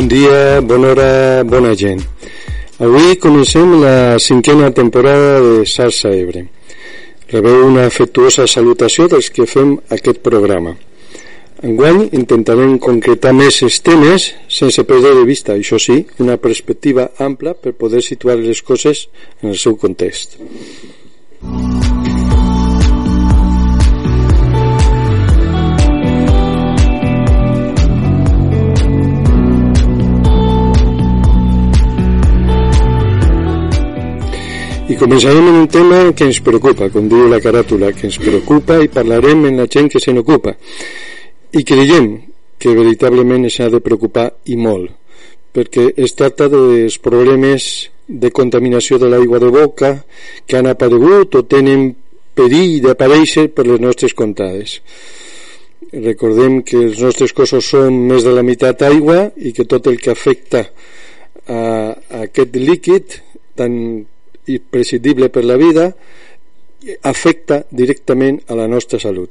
Bon dia, bona hora, bona gent. Avui comencem la cinquena temporada de Salsa Ebre. Rebeu una afectuosa salutació dels que fem aquest programa. Enguany intentarem concretar més els temes sense perdre de vista, això sí, una perspectiva ampla per poder situar les coses en el seu context. I començarem amb un tema que ens preocupa, com diu la caràtula, que ens preocupa i parlarem amb la gent que se n'ocupa. I creiem que veritablement s'ha de preocupar i molt, perquè es tracta dels problemes de contaminació de l'aigua de boca que han aparegut o tenen perill d'aparèixer per les nostres comptades. Recordem que els nostres cossos són més de la meitat aigua i que tot el que afecta a, a aquest líquid, tant imprescindible per la vida afecta directament a la nostra salut.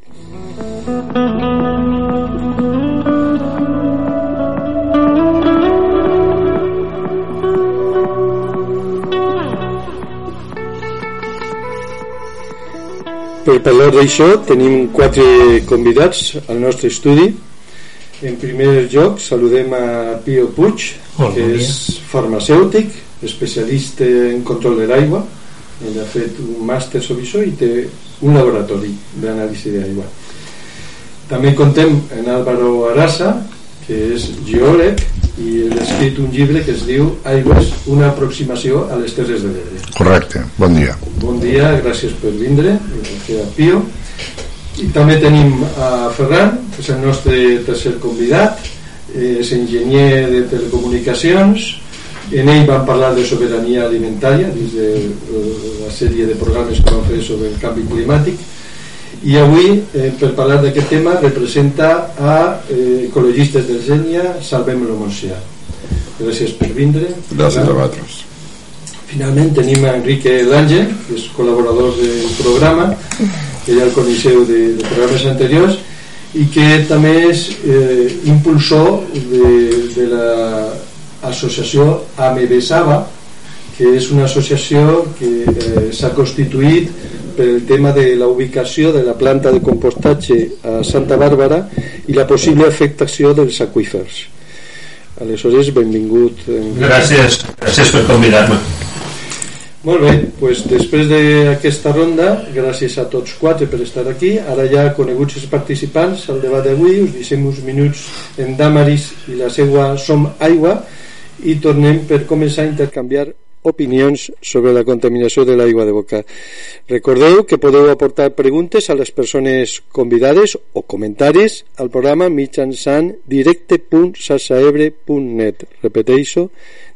Per parlar d'això tenim quatre convidats al nostre estudi. En primer lloc saludem a Pio Puig, Hola, que és farmacèutic, especialista en control de l'aigua ell ha fet un màster sobre això i té un laboratori d'anàlisi d'aigua. També contem en Álvaro Arasa que és geòleg i ha escrit un llibre que es diu Aigües, una aproximació a les Terres de l'Ebre. Correcte, bon dia. Bon dia, gràcies per vindre gràcies a Pio. I també tenim a Ferran que és el nostre tercer convidat és enginyer de telecomunicacions en ell vam parlar de sobirania alimentària dins de eh, la sèrie de programes que vam fer sobre el canvi climàtic. I avui eh, per parlar d'aquest tema representa a eh, ecologistes del Sènia Salvem-lo Montsià gràcies per vindre. Gràcies a vosaltres. Finalment tenim a Enrique Lange, que és col·laborador del programa, que ja el coneixeu de, de programes anteriors, i que també és eh, impulsor de, de la associació Amebesaba, que és una associació que eh, s'ha constituït pel tema de la ubicació de la planta de compostatge a Santa Bàrbara i la possible afectació dels aqüífers. Aleshores, benvingut. Enrique. Gràcies, gràcies per convidar-me. Molt bé, doncs després d'aquesta ronda, gràcies a tots quatre per estar aquí, ara ja coneguts els participants al debat d'avui, us deixem uns minuts en Damaris i la seva Som Aigua i tornem per començar a intercanviar opinions sobre la contaminació de l'aigua de boca. Recordeu que podeu aportar preguntes a les persones convidades o comentaris al programa mitjançant directe.salsaebre.net Repeteixo,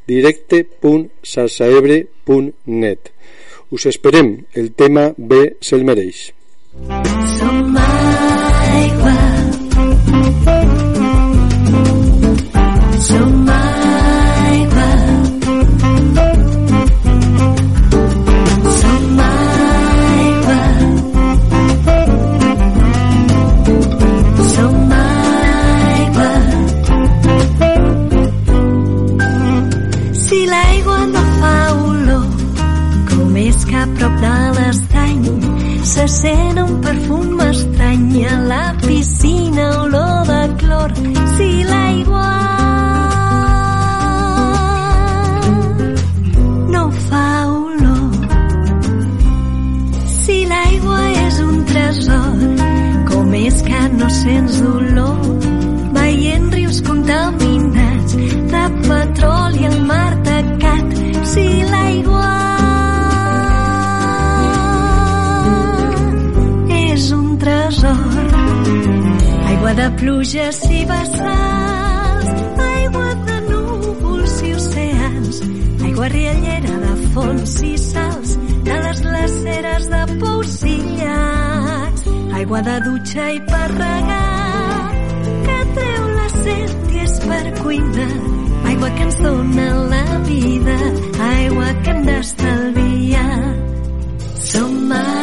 directe.salsaebre.net Us esperem, el tema bé se'l mereix. Som se sent un perfum estrany a la piscina, olor de clor. Si l'aigua no fa olor, si l'aigua és un tresor, com és que no sents olor? Veient rius contaminats de petroli al mar tacat, si l'aigua De pluges i vessals, aigua de núvols i oceans, aigua riallera de fons i salts, de les glaceres de pous i llacs, aigua de dutxa i per regar, que treu la set i és per cuinar, aigua que ens dona la vida, aigua que hem d'estalviar. Som aigua.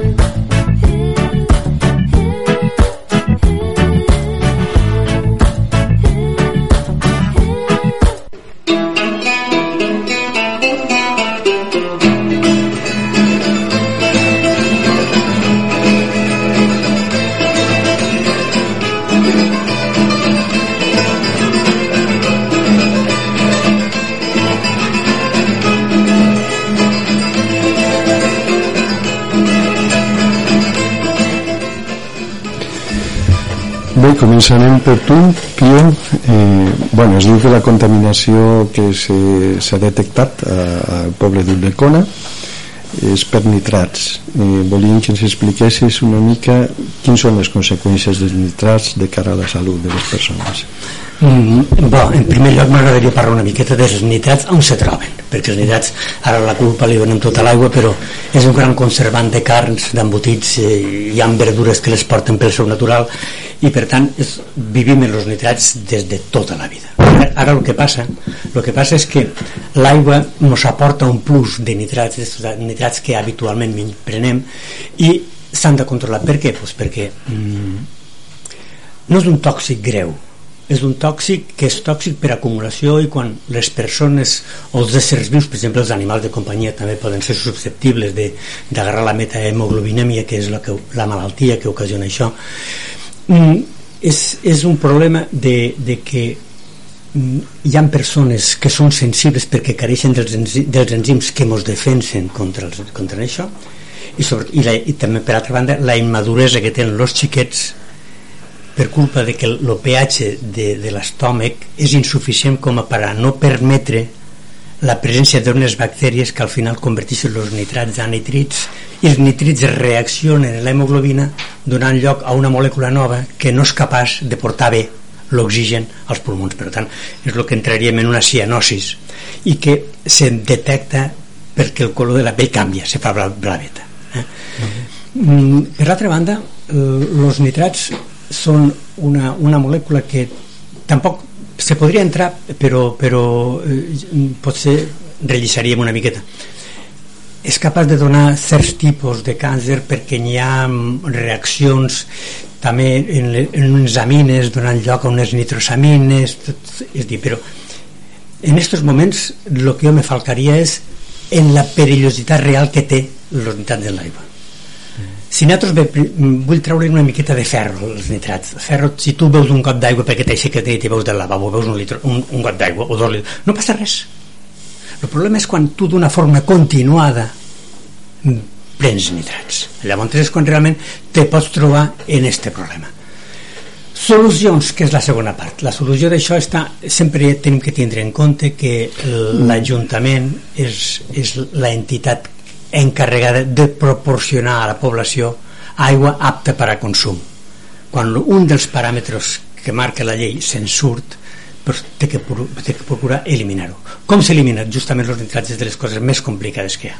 Bé, començarem per tu, Pio. Eh, bueno, es diu que la contaminació que s'ha detectat a- al poble d'Ulldecona és per nitrats. Eh, volíem que ens expliquessis una mica quins són les conseqüències dels nitrats de cara a la salut de les persones. Mm, bo, en primer lloc m'agradaria parlar una miqueta dels nitrats on se troben, perquè els nitrats ara la culpa li donem tota l'aigua però és un gran conservant de carns, d'embotits eh, hi verdures que les porten pel seu natural i per tant és, vivim en els nitrats des de tota la vida ara, ara el que passa el que passa és que l'aigua ens aporta un plus de nitrats, de nitrats que habitualment prenem i s'han de controlar. Per què? Pues perquè mm, no és un tòxic greu és un tòxic que és tòxic per acumulació i quan les persones o els éssers vius, per exemple els animals de companyia també poden ser susceptibles d'agarrar la metahemoglobinèmia que és la, que, la malaltia que ocasiona això mm, és, és un problema de, de que mm, hi ha persones que són sensibles perquè careixen dels, enzi- dels enzims que ens defensen contra, els, contra això i, sobre, i, la, i també per altra banda la immaduresa que tenen els xiquets per culpa de que el pH de, de l'estómac és insuficient com a per a no permetre la presència d'unes bactèries que al final converteixen els nitrats a nitrits i els nitrits reaccionen en l'hemoglobina donant lloc a una molècula nova que no és capaç de portar bé l'oxigen als pulmons per tant és el que entraríem en una cianosis i que se detecta perquè el color de la pell canvia se fa bla- blaveta? Mm, per l'altra banda els nitrats són una, una molècula que tampoc se podria entrar però, però eh, potser rellissaríem una miqueta. És capaç de donar certs tipus de càncer perquè n'hi ha mm, reaccions també en, le- en unes amines donant lloc a unes nitrosamines tot, és dir, però en aquests moments el que jo me falcaria és en la perillositat real que té els nitrats en l'aigua. Si nosaltres ve, vull treure una miqueta de ferro els nitrats. Ferro, si tu veus un got d'aigua perquè t'aixeques i te veus del lavabo veus un, litro, un, un got d'aigua o dos litres, no passa res. El problema és quan tu d'una forma continuada mm, prens nitrats. Llavors és quan realment te pots trobar en este problema. Solucions, que és la segona part. La solució d'això està sempre tenim que tindre en compte que l'Ajuntament és, és la entitat encarregada de proporcionar a la població aigua apta per a consum. Quan un dels paràmetres que marca la llei se'n surt doncs té que, té que procurar eliminar-ho. Com s'elimina? justament els nitrats de les coses més complicades que hi ha.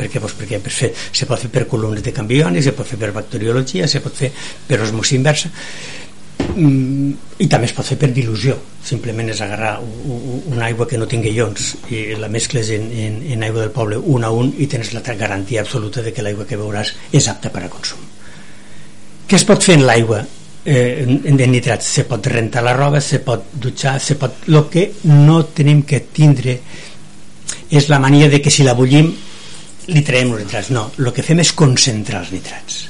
Perquè, doncs, perquè per fer, se pot fer per columnes de canvi iònic, se pot fer per bacteriologia, se pot fer per osmosi inversa, mm, i també es pot fer per dilució simplement és agarrar una aigua que no tingui ions i la mescles en, en, en aigua del poble un a un i tens la garantia absoluta de que l'aigua que veuràs és apta per a consum què es pot fer en l'aigua eh, de nitrats? Se pot rentar la roba, se pot dutxar, se pot... El que no tenim que tindre és la mania de que si la bullim li traiem els nitrats. No, el que fem és concentrar els nitrats.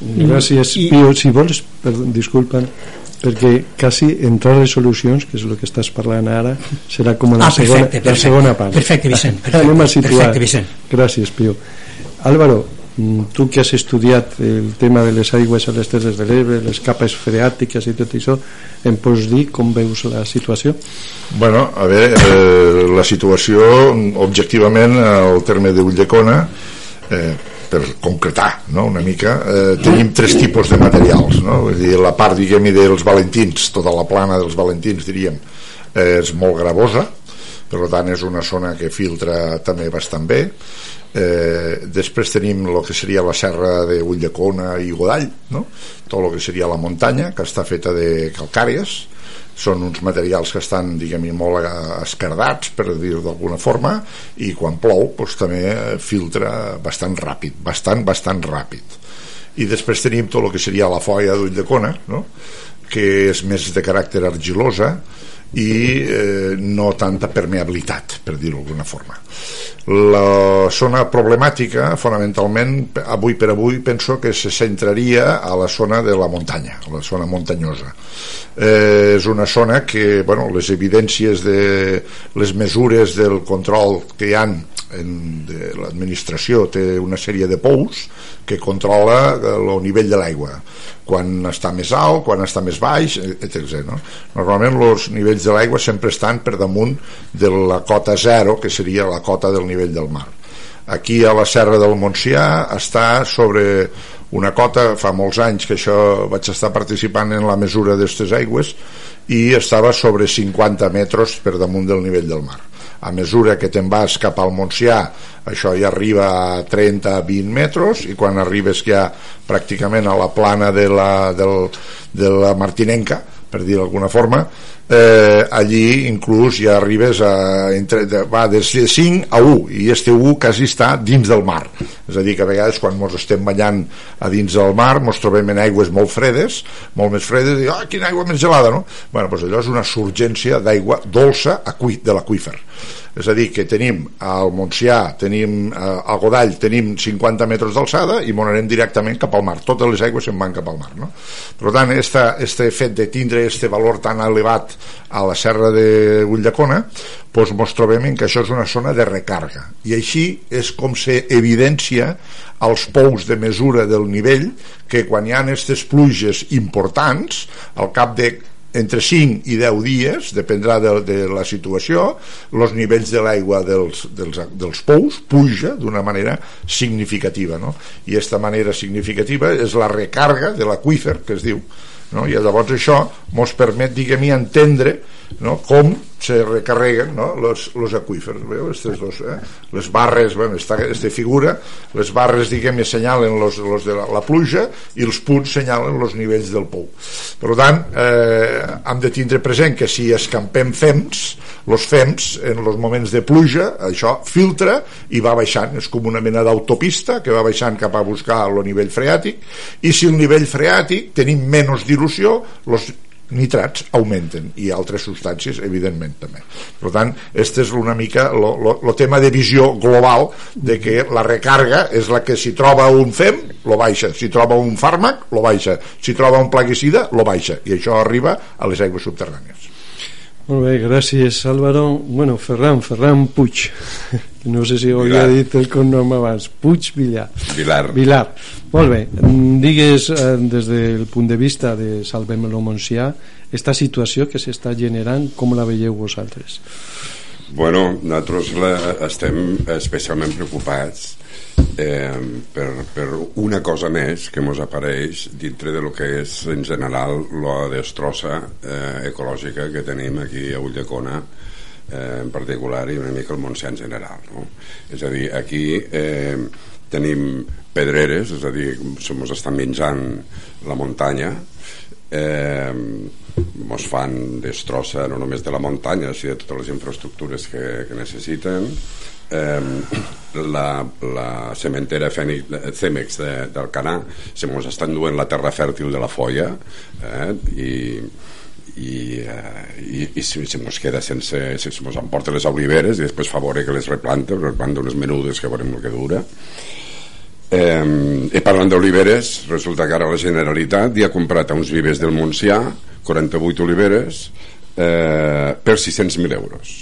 Gràcies, I... Pio. Si vols, per, disculpa, perquè quasi entrar les solucions, que és el que estàs parlant ara, serà com la, ah, perfecte, segona, perfecte, la segona part. Perfecte, Vicent. Perfecte, Anem a situar. Perfecte, Vicent. Gràcies, Pio. Álvaro, Mm, tu que has estudiat el tema de les aigües a les Terres de l'Ebre, les capes freàtiques i tot això, em pots dir com veus la situació? Bueno, a veure, eh, la situació, objectivament, al terme de Ulldecona, eh, per concretar no, una mica, eh, tenim tres tipus de materials. No? Vull dir, la part, diguem dels valentins, tota la plana dels valentins, diríem, eh, és molt gravosa, per tant és una zona que filtra també bastant bé eh, després tenim el que seria la serra de Ulldecona i Godall no? tot el que seria la muntanya que està feta de calcàries són uns materials que estan diguem molt escardats per dir d'alguna forma i quan plou doncs, també filtra bastant ràpid bastant, bastant ràpid i després tenim tot el que seria la foia d'Ulldecona no? que és més de caràcter argilosa i eh, no tanta permeabilitat per dir-ho d'alguna forma la zona problemàtica fonamentalment avui per avui penso que se centraria a la zona de la muntanya a la zona muntanyosa eh, és una zona que bueno, les evidències de les mesures del control que hi han en, de l'administració té una sèrie de pous que controla el nivell de l'aigua quan està més alt, quan està més baix etc. No? Normalment els nivells de l'aigua sempre estan per damunt de la cota zero que seria la cota del nivell del mar. Aquí a la Serra del Montsià està sobre una cota, fa molts anys que això vaig estar participant en la mesura d'aquestes aigües i estava sobre 50 metres per damunt del nivell del mar. A mesura que te'n vas cap al Montsià això ja arriba a 30-20 metres i quan arribes ja pràcticament a la plana de la, del, de la Martinenca per dir d'alguna forma eh, allí inclús ja arribes a, entre, de, va de 5 a 1 i este 1 quasi està dins del mar és a dir que a vegades quan ens estem ballant a dins del mar ens trobem en aigües molt fredes molt més fredes i ah, quina aigua més gelada no? bueno, doncs allò és una surgència d'aigua dolça de l'aqüífer és a dir, que tenim al Montsià, tenim eh, al Godall, tenim 50 metres d'alçada i m'on anem directament cap al mar. Totes les aigües se'n van cap al mar. No? Per tant, este, este fet de tindre este valor tan elevat a la serra de Ulldecona, doncs ens trobem en que això és una zona de recarga. I així és com se als pous de mesura del nivell que quan hi ha aquestes pluges importants, al cap de entre 5 i 10 dies, dependrà de, de la situació, els nivells de l'aigua dels, dels, dels pous puja d'una manera significativa. No? I aquesta manera significativa és la recarga de l'aqüífer, que es diu, no? i llavors això ens permet, diguem entendre no? com se recarreguen no? los, los aquífers veu? Estes dos, eh? les barres bueno, esta, esta figura les barres diguem assenyalen los, los de la, la pluja i els punts senyalen els nivells del pou per tant eh, hem de tindre present que si escampem fems els fems en els moments de pluja això filtra i va baixant és com una mena d'autopista que va baixant cap a buscar el nivell freàtic i si el nivell freàtic tenim menys dilució els nitrats augmenten i altres substàncies evidentment també. Per tant, este és una mica el tema de visió global de que la recarga és la que si troba un fem, lo baixa. Si troba un fàrmac, lo baixa. Si troba un plaguicida, lo baixa. I això arriba a les aigües subterrànies. Molt bé, gràcies Álvaro. Bueno, Ferran, Ferran Puig no sé si ho havia dit el cognom abans. Puig Villar Vilar. Vilar. Molt bé, digues eh, des del punt de vista de Salvem el Montsià esta situació que s'està generant com la veieu vosaltres? Bueno, nosaltres la, estem especialment preocupats eh, per, per una cosa més que ens apareix dintre de lo que és en general la destrossa eh, ecològica que tenim aquí a Ulldecona eh, en particular i una mica el Montsià en general no? és a dir, aquí eh, tenim pedreres és a dir, se mos està menjant la muntanya eh, mos fan destrossa no només de la muntanya sinó de totes les infraestructures que, que necessiten eh, la, la cementera Cemex de, del Canà se mos estan duent la terra fèrtil de la Foia eh, i i, eh, i, i si, si mos queda sense si mos emporta les oliveres i després fa veure que les replanta replanta unes menudes que veurem el que dura Eh, i parlant d'oliveres, resulta que ara la Generalitat ja ha comprat a uns vivers del Montsià 48 oliveres eh, per 600.000 euros.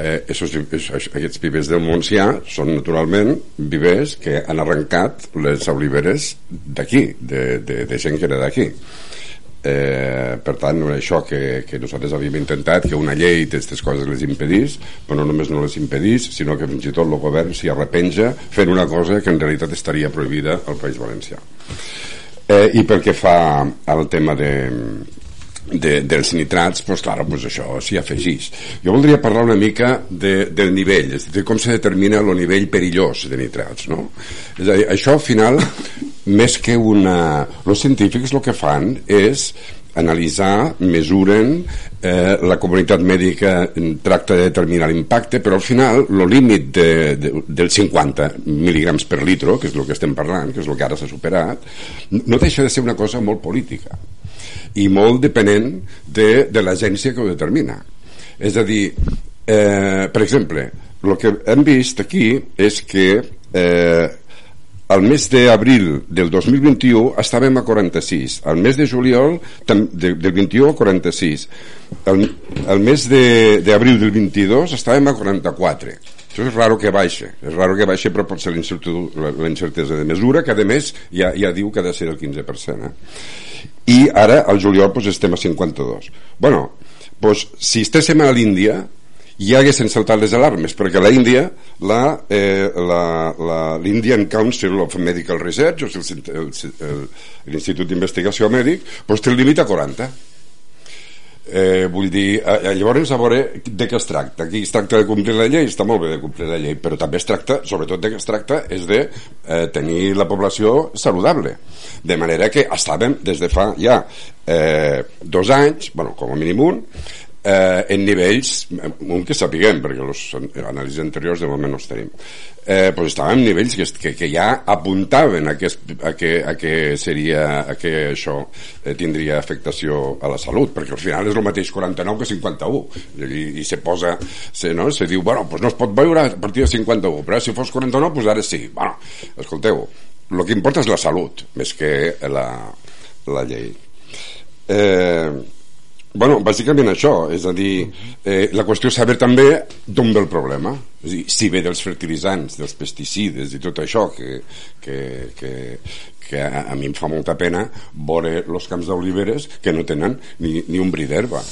Eh, esos, esos, aquests vivers del Montsià són naturalment vivers que han arrencat les oliveres d'aquí, de, de, de gent que era d'aquí eh, per tant això que, que nosaltres havíem intentat que una llei d'aquestes coses les impedís però no només no les impedís sinó que fins i tot el govern s'hi arrepenja fent una cosa que en realitat estaria prohibida al País Valencià eh, i pel que fa al tema de, de, dels nitrats, doncs clar, doncs això s'hi afegís. Jo voldria parlar una mica de, del nivell, és a dir, com se determina el nivell perillós de nitrats, no? És a dir, això al final més que una... Els científics el que fan és analitzar, mesuren, eh, la comunitat mèdica tracta de determinar l'impacte, però al final el límit de, de, dels 50 mil·lígrams per litro, que és el que estem parlant, que és el que ara s'ha superat, no deixa de ser una cosa molt política i molt depenent de, de l'agència que ho determina. És a dir, eh, per exemple, el que hem vist aquí és que eh, al mes d'abril del 2021 estàvem a 46, al mes de juliol de, del 21 a 46, al, al mes d'abril de, del 22 estàvem a 44. Això és raro que baixe, és raro que baixe però pot ser la incertesa de mesura que a més ja, ja diu que ha de ser el 15%. Eh? I ara al juliol pues, estem a 52. bueno, pues, si estéssim a l'Índia hi haguessin saltat les alarmes perquè la Índia la, eh, la, la, l'Indian Council of Medical Research l'Institut d'Investigació Mèdic doncs té el límit a 40 eh, vull dir, eh, llavors a veure de què es tracta. Aquí es tracta de complir la llei, està molt bé de complir la llei però també es tracta, sobretot de què es tracta és de eh, tenir la població saludable. De manera que estàvem des de fa ja eh, dos anys, bueno, com a mínim un eh, en nivells, un que sapiguem, perquè les anàlisis anteriors de moment no els tenim, eh, pues estàvem en nivells que, que, que ja apuntaven a que, a que, a que seria a que això eh, tindria afectació a la salut, perquè al final és el mateix 49 que 51 i, i se posa, se, no? se diu bueno, pues no es pot veure a partir de 51 però si fos 49, pues ara sí bueno, escolteu, el que importa és la salut més que la, la llei eh, Bueno, bàsicament això, és a dir, eh, la qüestió és saber també d'on ve el problema, és dir, si ve dels fertilitzants, dels pesticides i tot això, que, que, que, que a, a mi em fa molta pena veure els camps d'oliveres que no tenen ni, ni un bri d'herba.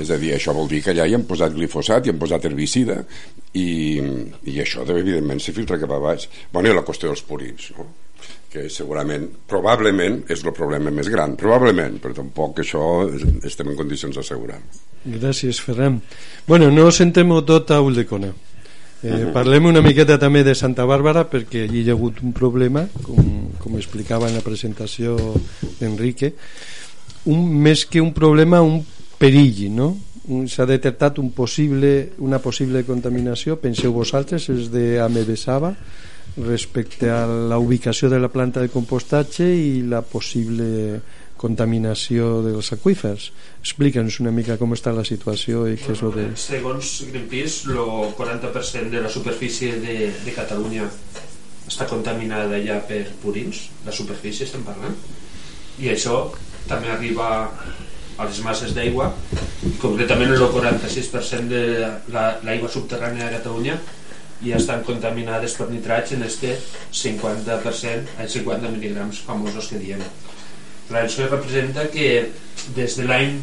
És a dir, això vol dir que allà hi han posat glifosat, hi han posat herbicida i, i això, evidentment, se filtra cap a baix. Bueno, i la qüestió dels purins, no? Que segurament, probablement, és el problema més gran, probablement, però tampoc això estem en condicions d'assegurar. Gràcies, Ferran. Bueno, no sentem tot a Uldecona. Eh, uh -huh. Parlem una miqueta també de Santa Bàrbara perquè allí hi ha hagut un problema, com, com explicava en la presentació d'Enrique, un, més que un problema, un perill, no? s'ha detectat un possible, una possible contaminació, penseu vosaltres, és d'Amebesava, respecte a la ubicació de la planta de compostatge i la possible contaminació dels aqüífers. Explica'ns una mica com està la situació i què és el que... Segons Greenpeace, el 40% de la superfície de, de Catalunya està contaminada ja per purins, la superfície estem parlant, i això també arriba a les masses d'aigua, concretament el 46% de l'aigua la, subterrània de Catalunya i estan contaminades per nitrats en este 50%, en 50 mil·lígrams famosos que diem. Clar, això representa que des de l'any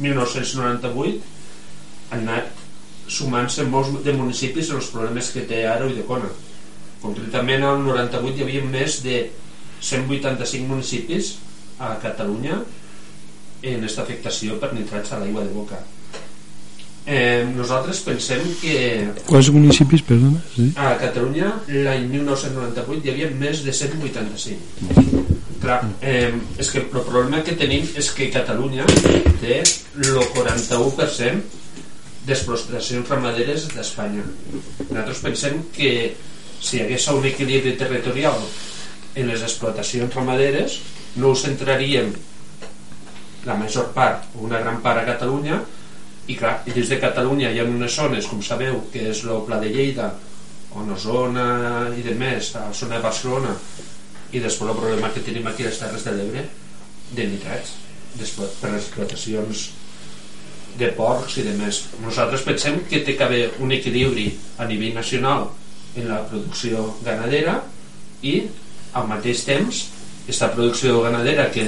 1998 han anat sumant-se molts de municipis els problemes que té ara Uidecona. Concretament, al 98 hi havia més de 185 municipis a Catalunya en aquesta afectació per nitrats a l'aigua de boca. Eh, nosaltres pensem que Quants municipis, perdona? Sí? a Catalunya l'any 1998 hi havia més de 185 clar, eh, és que el problema que tenim és que Catalunya té el 41% d'explotacions ramaderes d'Espanya nosaltres pensem que si hi hagués un equilibri territorial en les explotacions ramaderes no ho centraríem la major part o una gran part a Catalunya i clar, i dins de Catalunya hi ha unes zones com sabeu que és el Pla de Lleida on zona i de més a la zona de Barcelona i després el problema que tenim aquí a les Terres de l'Ebre de nitrats d'explo- per les explotacions de porcs i de més. Nosaltres pensem que té que haver un equilibri a nivell nacional en la producció ganadera i al mateix temps aquesta producció ganadera que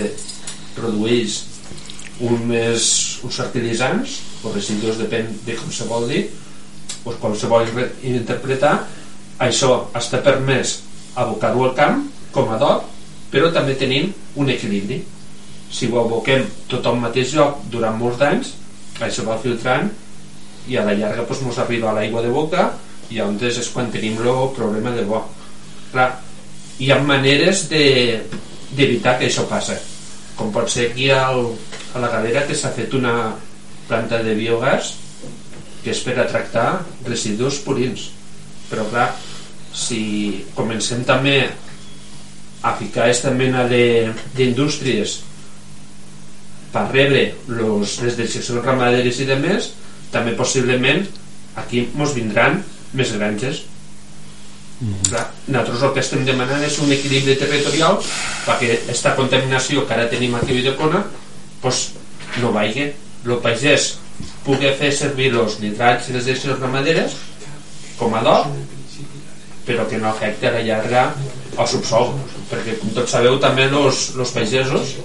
produeix un més, uns fertilitzants o residus depèn de com se vol dir o com se vol re- interpretar això està permès abocar-ho al camp com a dot però també tenim un equilibri. Si ho aboquem tot al mateix lloc durant molts d'anys això va filtrant i a la llarga doncs, arriba l'aigua de boca i llavors és quan tenim el problema de bo. Clar, hi ha maneres de- d'evitar que això passi com pot ser aquí al, a la galera que s'ha fet una planta de biogàs que és per a tractar residus purins. Però clar si comencem també a ficar aquesta mena d'indústries per rebre los, les decisions ramaderes i demés també possiblement aquí mos vindran més granges Clar, nosaltres el que estem demanant és un equilibri territorial perquè aquesta contaminació que ara tenim aquí a Videcona pues, no vagi. El pagès pugui fer servir els nitrats i les decisions ramaderes com a dot però que no afecti a la llarga el subsol perquè com tots sabeu també els pagesos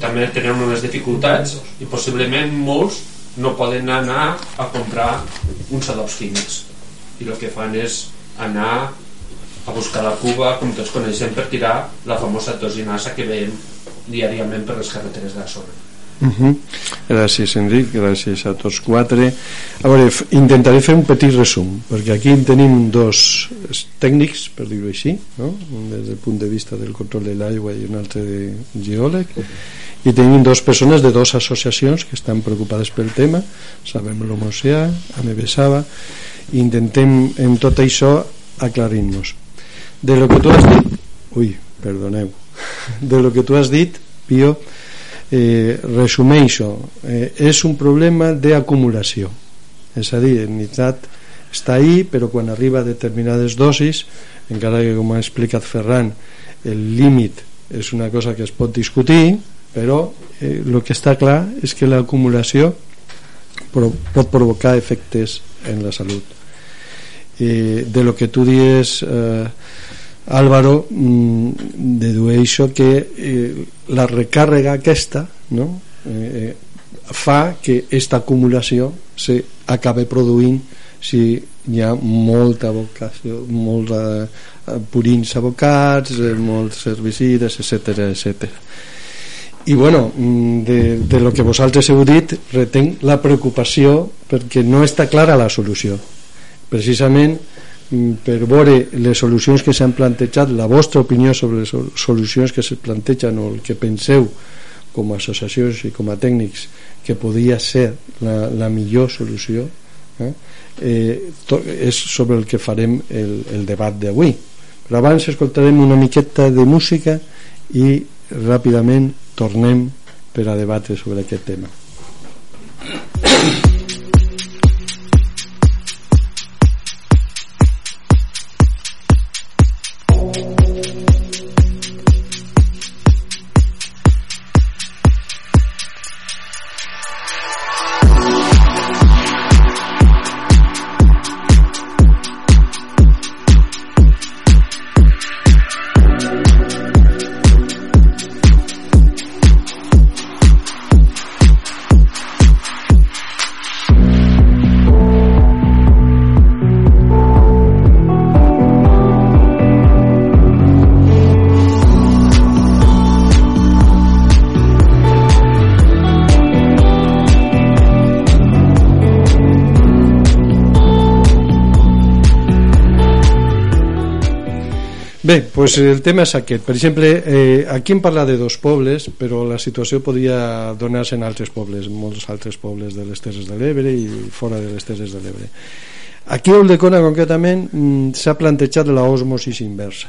també tenen unes dificultats i possiblement molts no poden anar a comprar uns adobs químics. I el que fan és anar a buscar la cuba com tots coneixem per tirar la famosa tosinasa que veiem diàriament per les carreteres de la zona Uh -huh. Gràcies, Enric, gràcies a tots quatre. A veure, intentaré fer un petit resum, perquè aquí en tenim dos tècnics, per dir-ho així, no? un des del punt de vista del control de l'aigua i un altre de geòleg, i tenim dos persones de dues associacions que estan preocupades pel tema, Sabem l'Homoceà, Amebesava, intentem en tot això aclarir-nos. De lo que tu has dit... Ui, perdoneu. De lo que tu has dit, Pio, eh, resumeixo eh, és un problema d'acumulació és a dir, el nitrat està ahí però quan arriba a determinades dosis encara que com ha explicat Ferran el límit és una cosa que es pot discutir però eh, el que està clar és que l'acumulació pot provocar efectes en la salut eh, de lo que tu dies eh, Álvaro mm, dedueixo que eh, la recàrrega aquesta no? eh, fa que aquesta acumulació se acabe produint si hi ha molta vocació molts eh, purins abocats eh, molts herbicides, etc etc. i bueno mm, de, de lo que vosaltres heu dit retenc la preocupació perquè no està clara la solució precisament mm, per veure les solucions que s'han plantejat la vostra opinió sobre les sol- solucions que se plantegen o el que penseu com a associacions i com a tècnics que podria ser la, la millor solució eh? Eh, to, és sobre el que farem el, el debat d'avui però abans escoltarem una miqueta de música i ràpidament tornem per a debatre sobre aquest tema pues el tema és aquest. Per exemple, eh, aquí em parla de dos pobles, però la situació podria donar-se en altres pobles, molts altres pobles de les Terres de l'Ebre i fora de les Terres de l'Ebre. Aquí a Uldecona, concretament, mm, s'ha plantejat la osmosis inversa.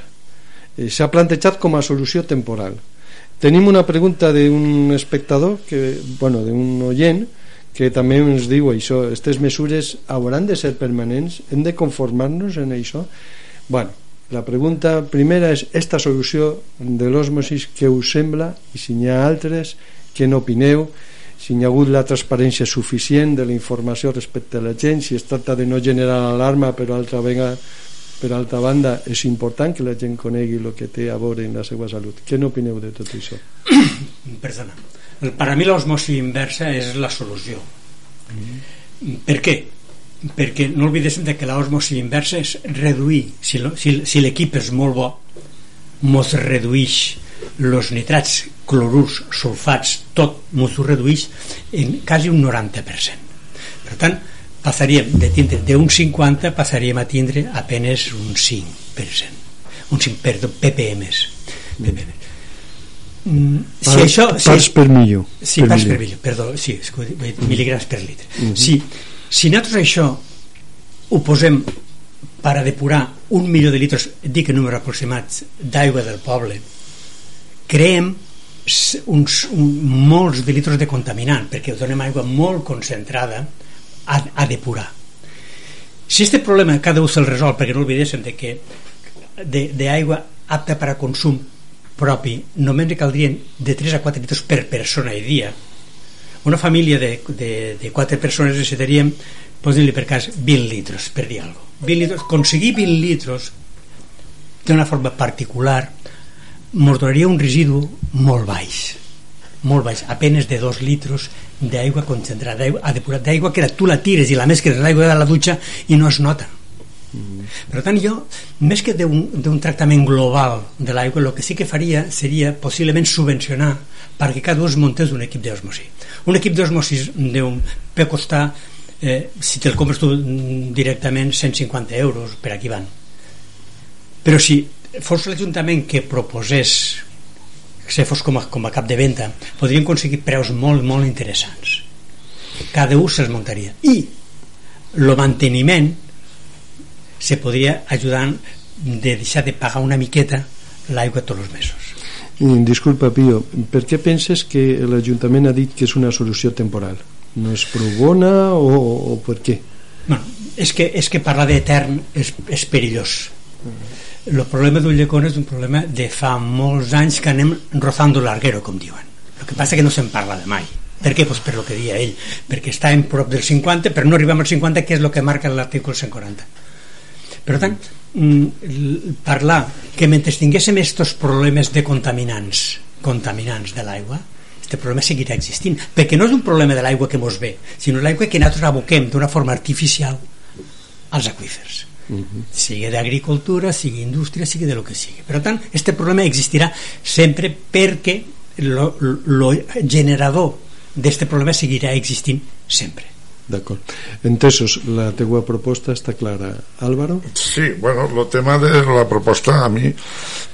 Eh, s'ha plantejat com a solució temporal. Tenim una pregunta d'un espectador, que, bueno, d'un oient, que també ens diu això, aquestes mesures hauran de ser permanents, hem de conformar-nos en això? Bueno, la pregunta primera és esta solució de l'osmosis que us sembla i si n'hi ha altres que n'opineu si hi ha hagut la transparència suficient de la informació respecte a la gent si es tracta de no generar alarma però altra vegada per altra banda és important que la gent conegui el que té a veure en la seva salut què n'opineu de tot això? Perdona per a mi l'osmosi inversa és la solució mm. per què? Perquè no oblidéssim que l'osmosi inversa és reduir si, si, si l'equip és molt bo mos redueix els nitrats, clorurs, sulfats tot mos ho redueix en quasi un 90% per tant passaríem de tindre d'un 50 passaríem a tindre apenes un 5% un 5, perdó, ppms ppms Mm, si par, això, si, parts per millor sí, per parts millor. per millor, perdó, sí, mil·ligrams per litre. Mm -hmm. si, si nosaltres això ho posem per a depurar un milió de litres, dic en número aproximats, d'aigua del poble, creem uns, un, molts de litres de contaminant, perquè donem aigua molt concentrada a, a depurar. Si aquest problema cada un se'l resol, perquè no oblidéssim de que d'aigua apta per a consum propi només caldrien de 3 a 4 litres per persona i dia una família de, de, de 4 persones necessitaríem posem-li per cas 20 litres per dir alguna cosa. 20 litres, aconseguir 20 litres d'una forma particular ens donaria un residu molt baix molt baix, apenes de 2 litres d'aigua concentrada, d'aigua d'aigua que tu la tires i la mescles l'aigua de la dutxa i no es nota per tant jo, més que d'un tractament global de l'aigua, el que sí que faria seria possiblement subvencionar perquè cada un es muntés un equip d'osmosi. Un equip d'osmosi pot costar eh, si te'l compres tu directament 150 euros per aquí van. Però si fos l'Ajuntament que proposés que fos com a, com a cap de venda podrien aconseguir preus molt molt interessants. Cada un se'ls muntaria. I el manteniment se podria ajudar de deixar de pagar una miqueta l'aigua tots els mesos Disculpa Pio, per què penses que l'Ajuntament ha dit que és una solució temporal? no és prou bona o, o per què? Bueno, és, que, és que parlar d'etern és, és perillós el problema d'un llecón és un problema de fa molts anys que anem rozando l'arguero com diuen el que passa que no se'n parla de mai per què? Pues per lo que dia ell perquè està en prop del 50 però no arribem al 50 que és el que marca l'article 140 per tant mm, parlar que mentre tinguéssim estos problemes de contaminants contaminants de l'aigua aquest problema seguirà existint perquè no és un problema de l'aigua que mos ve sinó l'aigua que nosaltres aboquem d'una forma artificial als aquífers uh mhm. -huh. sigui d'agricultura, sigui indústria sigui de lo que sigui per tant, aquest problema existirà sempre perquè el generador d'aquest problema seguirà existint sempre D'acord. Entesos, la teua proposta està clara. Álvaro? Sí, bueno, el tema de la proposta a mi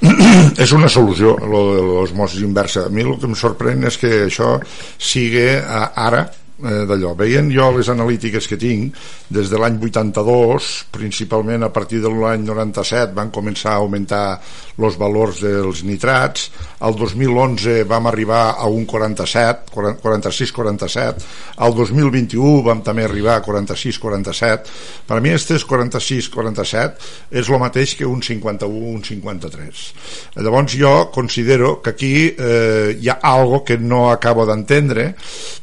és una solució, lo de l'osmosis inversa. A mi el que em sorprèn és que això sigui ara eh, d'allò. Veient jo les analítiques que tinc, des de l'any 82, principalment a partir de l'any 97 van començar a augmentar els valors dels nitrats, al 2011 vam arribar a un 47, 46-47, al 2021 vam també arribar a 46-47. Per a mi aquestes 46-47 és el mateix que un 51, un 53. Llavors jo considero que aquí eh, hi ha algo que no acabo d'entendre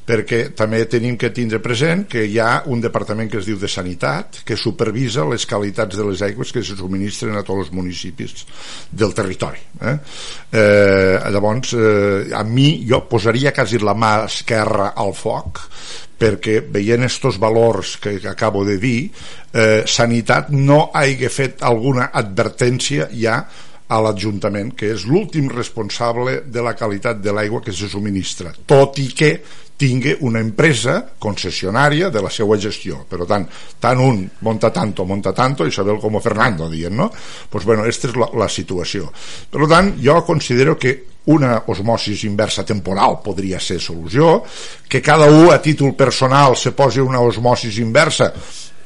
perquè també tenim que tindre present que hi ha un departament que es diu de Sanitat que supervisa les qualitats de les aigües que se subministren a tots els municipis del territori eh? Eh, llavors eh, a mi jo posaria quasi la mà esquerra al foc perquè veient estos valors que, acabo de dir eh, Sanitat no hagi fet alguna advertència ja a l'Ajuntament, que és l'últim responsable de la qualitat de l'aigua que se subministra, tot i que tingui una empresa concessionària de la seva gestió. Per tant, tant un monta tanto, monta tanto, Isabel com Fernando, dient, no? Pues bueno, aquesta és la, la situació. Per tant, jo considero que una osmosis inversa temporal podria ser solució, que cada un a títol personal se posi una osmosis inversa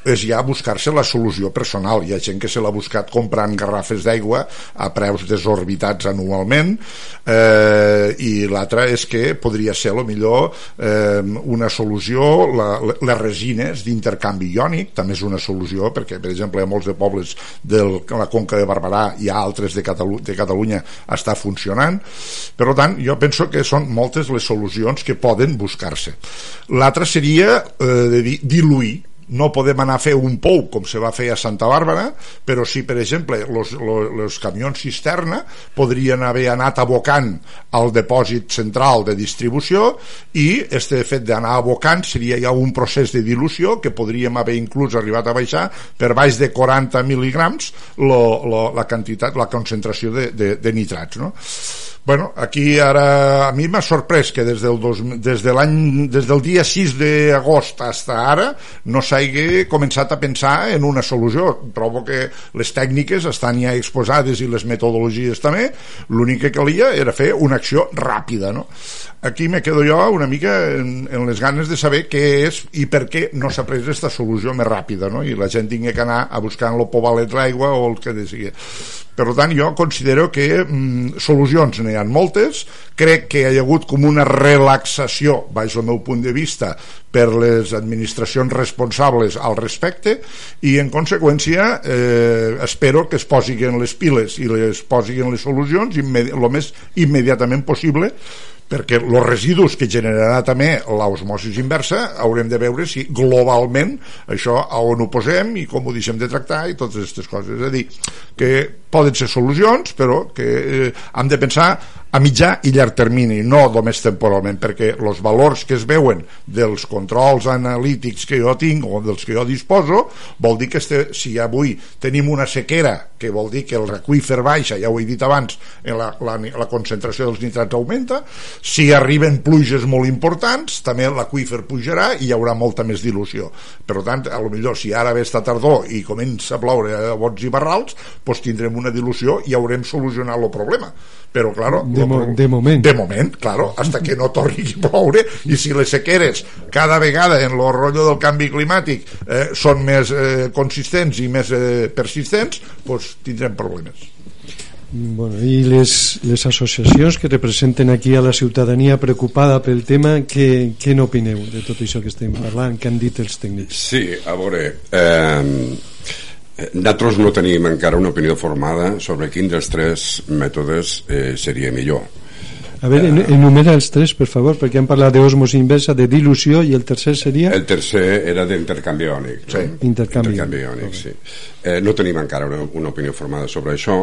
és ja buscar-se la solució personal. Hi ha gent que se l'ha buscat comprant garrafes d'aigua a preus desorbitats anualment eh, i l'altra és que podria ser lo millor eh, una solució la, les resines d'intercanvi iònic també és una solució perquè per exemple a molts de pobles de la Conca de Barberà i a altres de, Catalu de Catalunya està funcionant per tant jo penso que són moltes les solucions que poden buscar-se l'altra seria eh, de dir, diluir no podem anar a fer un pou com se va fer a Santa Bàrbara però sí, per exemple, els camions cisterna podrien haver anat abocant al depòsit central de distribució i este fet d'anar abocant seria ja un procés de dilució que podríem haver inclús arribat a baixar per baix de 40 mil·ligrams la quantitat, la concentració de, de, de nitrats no? Bueno, aquí ara a mi m'ha sorprès que des del, dos, des de des del dia 6 d'agost fins ara no s'hagi començat a pensar en una solució. Trobo que les tècniques estan ja exposades i les metodologies també. L'únic que calia era fer una acció ràpida, no? Aquí me quedo jo una mica en, en les ganes de saber què és i per què no s'ha pres aquesta solució més ràpida, no? I la gent tingui que anar a buscar en lo pobalet l'aigua o el que sigui. Per tant, jo considero que mm, solucions n'hi ha moltes, crec que hi ha hagut com una relaxació, baix el meu punt de vista, per les administracions responsables al respecte i en conseqüència eh, espero que es posin les piles i les posin les solucions el més immediatament possible perquè els residus que generarà també l'osmosis inversa haurem de veure si globalment això a on ho posem i com ho deixem de tractar i totes aquestes coses. És a dir, que poden ser solucions però que eh, hem de pensar a mitjà i llarg termini, no només temporalment, perquè els valors que es veuen dels controls analítics que jo tinc o dels que jo disposo, vol dir que este, si avui tenim una sequera, que vol dir que el requífer baixa, ja ho he dit abans, la, la, la concentració dels nitrats augmenta, si arriben pluges molt importants, també l'aqüífer pujarà i hi haurà molta més dilució. Per tant, a lo millor si ara ve esta tardor i comença a ploure a bots i barrals, doncs tindrem una dilució i haurem solucionat el problema. Però, claro, de, mo de moment. De moment, claro, hasta que no torni a ploure i si les sequeres cada vegada en el rotllo del canvi climàtic eh, són més eh, consistents i més eh, persistents, pues tindrem problemes. Bueno, I les, les associacions que representen aquí a la ciutadania preocupada pel tema, què, què n'opineu de tot això que estem parlant? Què han dit els tècnics? Sí, a veure... Eh, nosaltres no tenim encara una opinió formada sobre quin dels tres mètodes eh, seria millor. A veure, uh, enumera els tres, per favor, perquè hem parlat d'osmos inversa, de dilució, i el tercer seria? El tercer era d'intercanvi iònic. Sí. Intercanvi, intercanvi iònic, okay. sí. Eh, no tenim encara una, una opinió formada sobre això.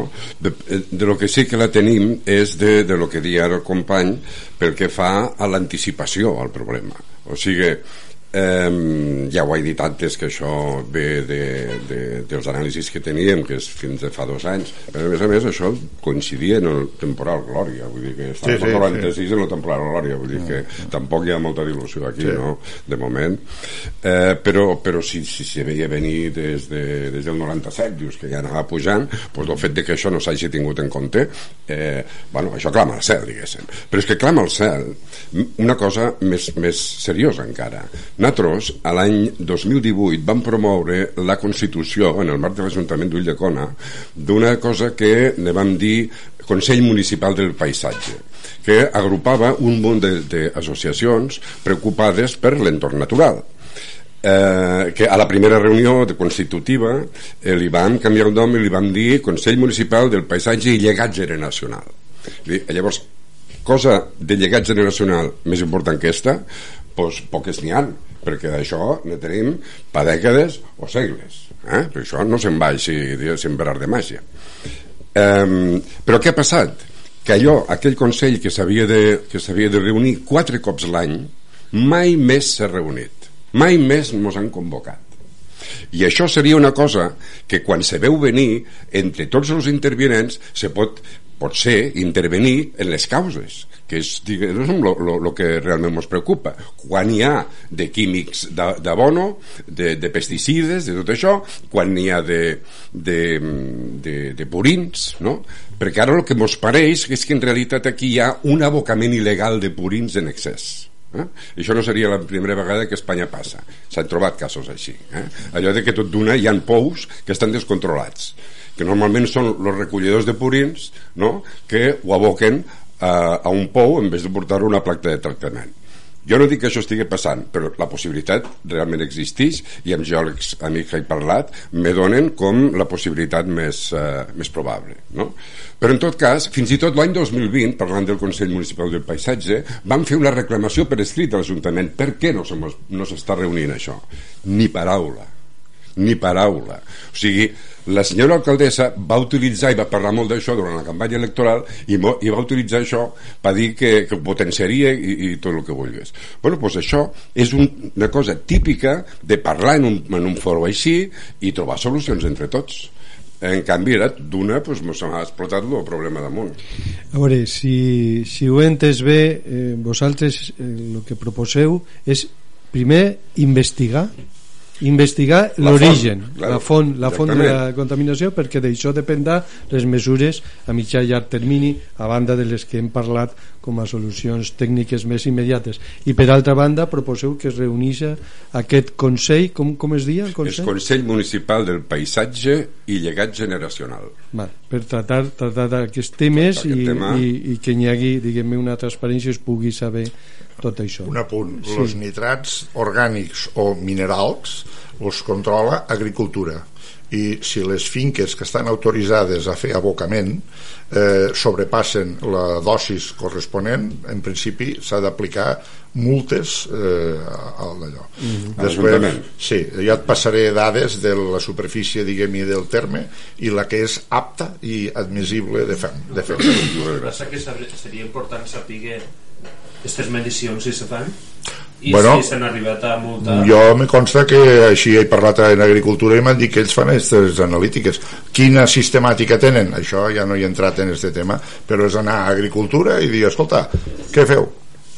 De, de lo que sí que la tenim és de, de lo que dia el company pel que fa a l'anticipació al problema. O sigui, Eh, ja ho he dit antes que això ve de, de, dels anàlisis que teníem que és fins de fa dos anys però a més a més això coincidia en el temporal Glòria vull dir que estava sí, sí, 96 sí. en el temporal Glòria vull dir que mm. tampoc hi ha molta dilució aquí sí. no? de moment eh, però, però si, si se veia venir des, de, des del 97 dius que ja anava pujant doncs el fet de que això no s'hagi tingut en compte eh, bueno, això clama al cel diguéssim però és que clama al cel una cosa més, més seriosa encara nosaltres, a l'any 2018, vam promoure la Constitució, en el marc de l'Ajuntament d'Ulldecona, d'una cosa que ne vam dir Consell Municipal del Paisatge, que agrupava un munt d'associacions preocupades per l'entorn natural eh, que a la primera reunió de constitutiva eh, li vam canviar el nom i li vam dir Consell Municipal del Paisatge i Llegat Generacional. Llavors, cosa de llegat generacional més important que esta, doncs poques n'hi han perquè d'això ne tenim per dècades o segles eh? perquè això no se'n va així per art de màgia um, però què ha passat? que allò, aquell Consell que s'havia de, que de reunir quatre cops l'any mai més s'ha reunit mai més ens han convocat i això seria una cosa que quan se veu venir entre tots els intervinents se pot, pot ser intervenir en les causes que és el que realment ens preocupa. Quan hi ha de químics d'abono, de, de pesticides, de tot això, quan hi ha de, de, de, de purins, no? Perquè ara el que ens pareix és que en realitat aquí hi ha un abocament il·legal de purins en excés. Eh? això no seria la primera vegada que Espanya passa s'han trobat casos així eh? allò de que tot d'una hi han pous que estan descontrolats que normalment són els recollidors de purins no? que ho aboquen a, a un pou en vez de portar-ho a una planta de tractament jo no dic que això estigui passant, però la possibilitat realment existeix i amb geòlegs amics que he parlat me donen com la possibilitat més, uh, més probable. No? Però en tot cas, fins i tot l'any 2020, parlant del Consell Municipal del Paisatge, van fer una reclamació per escrit a l'Ajuntament. Per què no s'està reunint això? Ni paraula ni paraula. O sigui, la senyora alcaldessa va utilitzar i va parlar molt d'això durant la campanya electoral i, i va utilitzar això per dir que, que potenciaria i, i tot el que volgués. bueno, doncs això és un, una cosa típica de parlar en un, en un foro així i trobar solucions entre tots en canvi era d'una doncs, m'ha explotat el problema damunt a veure, si, si ho he entès bé eh, vosaltres eh, el que proposeu és primer investigar investigar l'origen, la font, la font de la contaminació perquè d'això dependrà les mesures a mitjà i llarg termini a banda de les que hem parlat com a solucions tècniques més immediates i per altra banda proposeu que es reuneixi aquest Consell com, com es diu? El Consell? El Consell Municipal del Paisatge i Llegat Generacional Val, per tratar, tratar d'aquests temes i, tema... i, i que hi hagi diguem una transparència es pugui saber tot això. Un apunt, sí. els nitrats orgànics o minerals els controla agricultura i si les finques que estan autoritzades a fer abocament eh, sobrepassen la dosis corresponent, en principi s'ha d'aplicar multes eh, al d'allò. Mm -hmm. Després, sí, ja et passaré dades de la superfície, diguem del terme i la que és apta i admissible de fer. De fer. Que seria important saber aquestes medicions si se fan i bueno, si s'han arribat a multar jo me consta que així he parlat en agricultura i m'han dit que ells fan aquestes analítiques quina sistemàtica tenen això ja no hi he entrat en aquest tema però és anar a agricultura i dir escolta, què feu?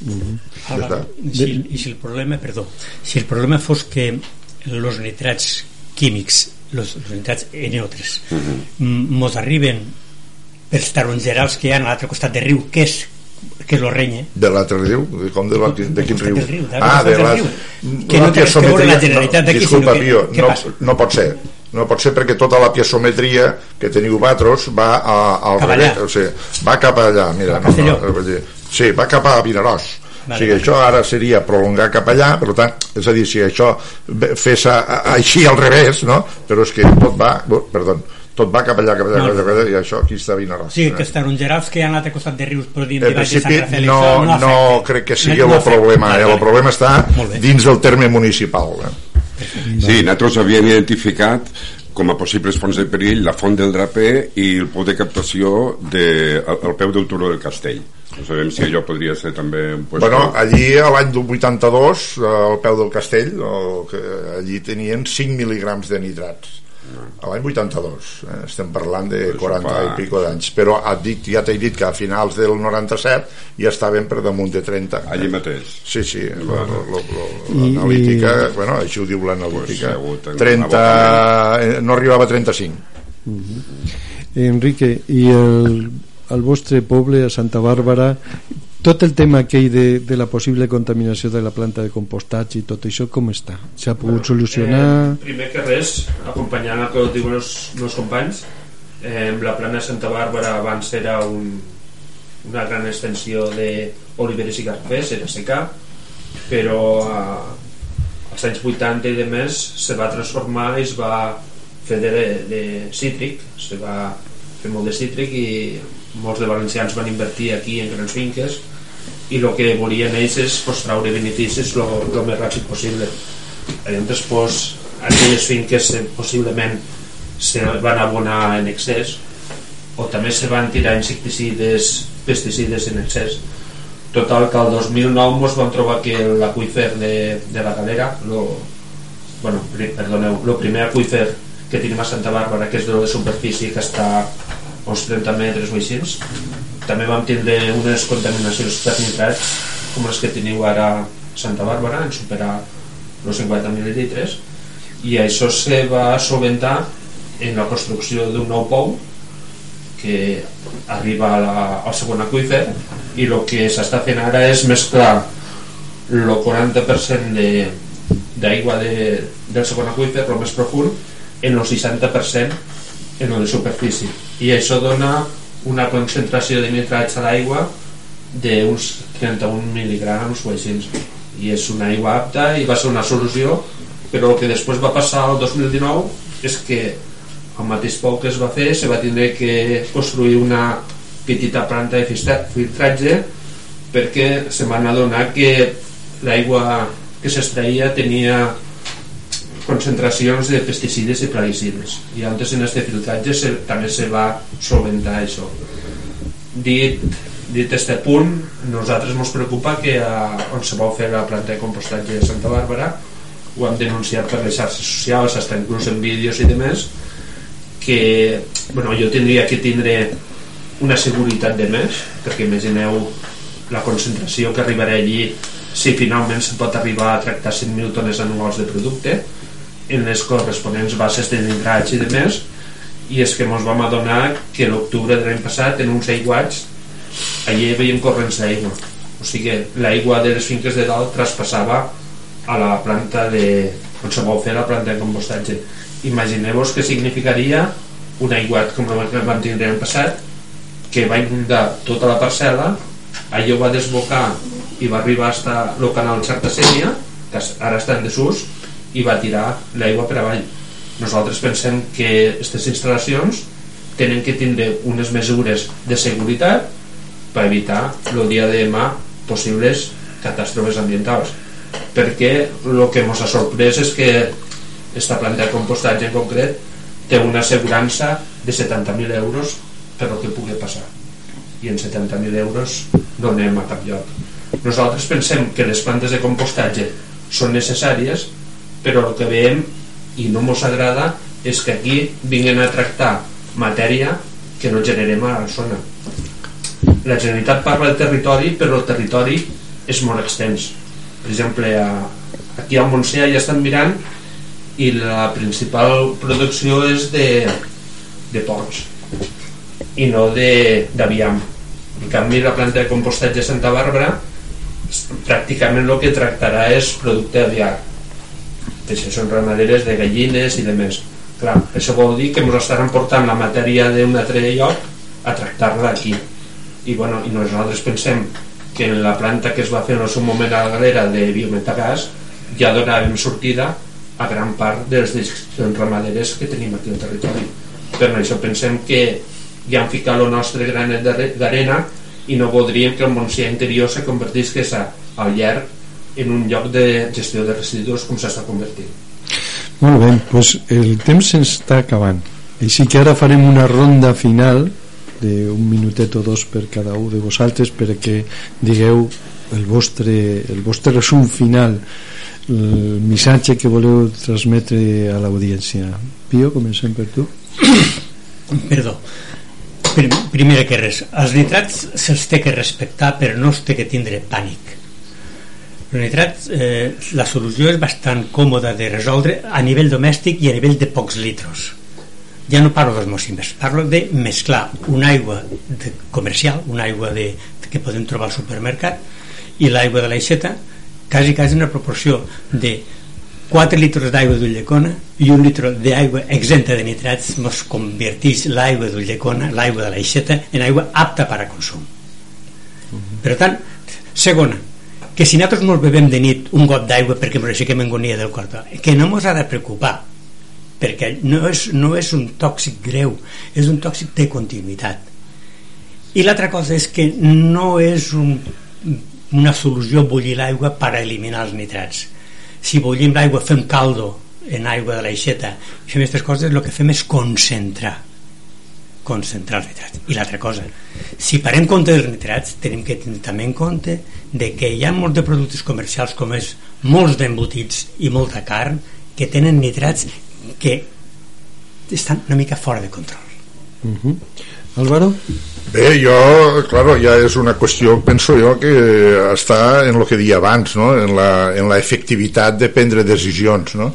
Mm -hmm. ja si, i si el problema perdó, si el problema fos que els nitrats químics els, nitrats neutres uh -huh. mos arriben pels tarongerals que hi ha a l'altre costat de riu que és que és l'Orrenya de l'altre riu? De, com de, la, de quin riu? riu ah, de la, que no té que veure la Generalitat d'aquí disculpa, Pio, no, no pot ser no pot ser perquè tota la piezometria que teniu vosaltres va a, al cap allà. o sigui, va cap allà mira, no, no, no, sí, va cap a Vinaròs Vale, o sigui, vale. això ara seria prolongar cap allà, per tant, és a dir, si això fes a, a, així al revés, no? però és que tot va, perdó, tot va cap allà, cap allà, no, cap allà, i això aquí està Vinaròs. Sí, que estan uns gerals que hi ha a costat de rius, però dins de principi no, no, no crec que sigui no, el problema, eh? el problema està dins del terme municipal. Eh? Sí, nosaltres havíem identificat com a possibles fonts de perill la font del Draper i el pou de captació de, al, al peu del turó del castell no sabem si allò podria ser també un puesto... bueno, allí l'any 82 al peu del castell el, que allí tenien 5 mil·lígrams de nitrats a l'any 82 eh? estem parlant de 40 fa... i pico d'anys. Però et dic, ja t'he dit que a finals del 97 ja estaven per damunt de 30 allí mateix. Sí, sí, l'analítica I... bueno, així ho diu l'analítica. Pues 30, eh, no arribava a 35 uh -huh. Enrique i el, el vostre poble a Santa Bàrbara tot el tema aquell de, de la possible contaminació de la planta de compostatge i tot això com està? S'ha pogut bueno, solucionar? Eh, primer que res, acompanyant el que diuen els meus companys eh, la plana de Santa Bàrbara abans era un, una gran extensió d'oliveres i garrafers, era secar però eh, als anys 80 i de més se va transformar i es va fer de, de cítric se va fer molt de cítric i molts de valencians van invertir aquí en grans finques i el que volien ells és pues, traure beneficis el més ràpid possible. Llavors pues, aquelles finques eh, possiblement se van abonar en excés o també se van tirar insecticides pesticides en excés. Total que el 2009 ens vam trobar que l'aqüífer de, de la galera lo, bueno, perdoneu, el primer aqüífer que tenim a Santa Bàrbara que és de superfície que està uns 30 metres o així també vam tindre unes contaminacions per nitrats com les que teniu ara Santa Bàrbara en superar els 50.000 litres i això se va solventar en la construcció d'un nou pou que arriba a la, al segon aquífer i el que s'està fent ara és mesclar el 40% de, d'aigua de, del segon aquífer, el més profund, en el 60% en el de superfície. I això dona una concentració de nitrats a l'aigua d'uns 31 mil·ligrams o així. I és una aigua apta i va ser una solució, però el que després va passar el 2019 és que al mateix poc que es va fer se va tindre que construir una petita planta de filtratge perquè se van adonar que l'aigua que s'extraïa tenia concentracions de pesticides i plaguicides. I antes en este filtratge se, també se va solventar això. Dit, dit este punt nosaltres ens preocupa que a, on se va fer la planta de compostatge de Santa Bàrbara ho hem denunciat per les xarxes socials està inclús en vídeos i demés que bueno, jo tindria que tindre una seguretat de més perquè imagineu la concentració que arribarà allí si finalment se pot arribar a tractar 100.000 tones anuals de producte en les corresponents bases de nitrats i de més i és que ens vam adonar que l'octubre de l'any passat en uns aiguats allà hi havia corrents d'aigua. O sigui l'aigua de les finques de dalt traspassava a la planta de on se vol fer la planta de compostatge. Imagineu-vos que significaria un aiguat com el que vam tindre l'any passat que va inundar tota la parcel·la allò va desbocar i va arribar fins al canal Certa Sènia que ara està en desús i va tirar l'aigua per avall. Nosaltres pensem que aquestes instal·lacions tenen que tindre unes mesures de seguretat per evitar el dia de demà possibles catàstrofes ambientals perquè el que ens ha sorprès és que esta planta de compostatge en concret té una assegurança de 70.000 euros per el que pugui passar. I en 70.000 euros no anem a cap lloc. Nosaltres pensem que les plantes de compostatge són necessàries però el que veiem i no ens agrada és que aquí vinguin a tractar matèria que no generem a la zona. La Generalitat parla del territori però el territori és molt extens. Per exemple a, aquí al Montsea ja estan mirant i la principal producció és de, de porcs i no d'aviam. En canvi la planta de compostatge de Santa Bàrbara pràcticament el que tractarà és producte aviar això són ramaderes de gallines i de més. Clar, això vol dir que ens estaran portant la matèria d'un altre lloc a tractar-la aquí. I, bueno, i nosaltres pensem que la planta que es va fer en el seu moment a la galera de biometagàs ja donàvem sortida a gran part de les ramaderes que tenim aquí al territori. Per això pensem que ja han ficat el nostre granet d'arena i no voldríem que el Montsià interior se convertís al llarg en un lloc de gestió de residus com s'està convertint. Molt bé, doncs el temps se'ns està acabant. Així que ara farem una ronda final d'un minutet o dos per cada un de vosaltres perquè digueu el vostre, el vostre resum final el missatge que voleu transmetre a l'audiència Pio, comencem per tu perdó primera que res els nitrats se'ls té que respectar però no es té que tindre pànic el nitrat, eh, la solució és bastant còmoda de resoldre a nivell domèstic i a nivell de pocs litros. Ja no parlo dels mòximes, parlo de mesclar una aigua de, comercial, una aigua de, que podem trobar al supermercat, i l'aigua de l'aixeta, quasi, quasi una proporció de 4 litres d'aigua d'Ulldecona i un litre d'aigua exenta de nitrats mos converteix l'aigua d'Ulldecona, l'aigua de l'aixeta, en aigua apta per a consum. Per tant, segona, que si nosaltres ens bevem de nit un got d'aigua perquè ens aixequem en agonia del cor que no ens ha de preocupar perquè no és, no és un tòxic greu és un tòxic de continuïtat. I l'altra cosa és que no és un, una solució bullir l'aigua per eliminar els nitrats. Si bullim l'aigua fem caldo en aigua de l'aixeta. I fem aquestes coses el que fem és concentrar concentrar els nitrats i l'altra cosa si parem compte dels nitrats tenim que tenir també en compte de que hi ha molts de productes comercials com és molts d'embotits i molta carn que tenen nitrats que estan una mica fora de control uh -huh. Álvaro? Bé, jo, claro, ja és una qüestió, penso jo, que està en el que dia abans, no? en, la, en la efectivitat de prendre decisions. No?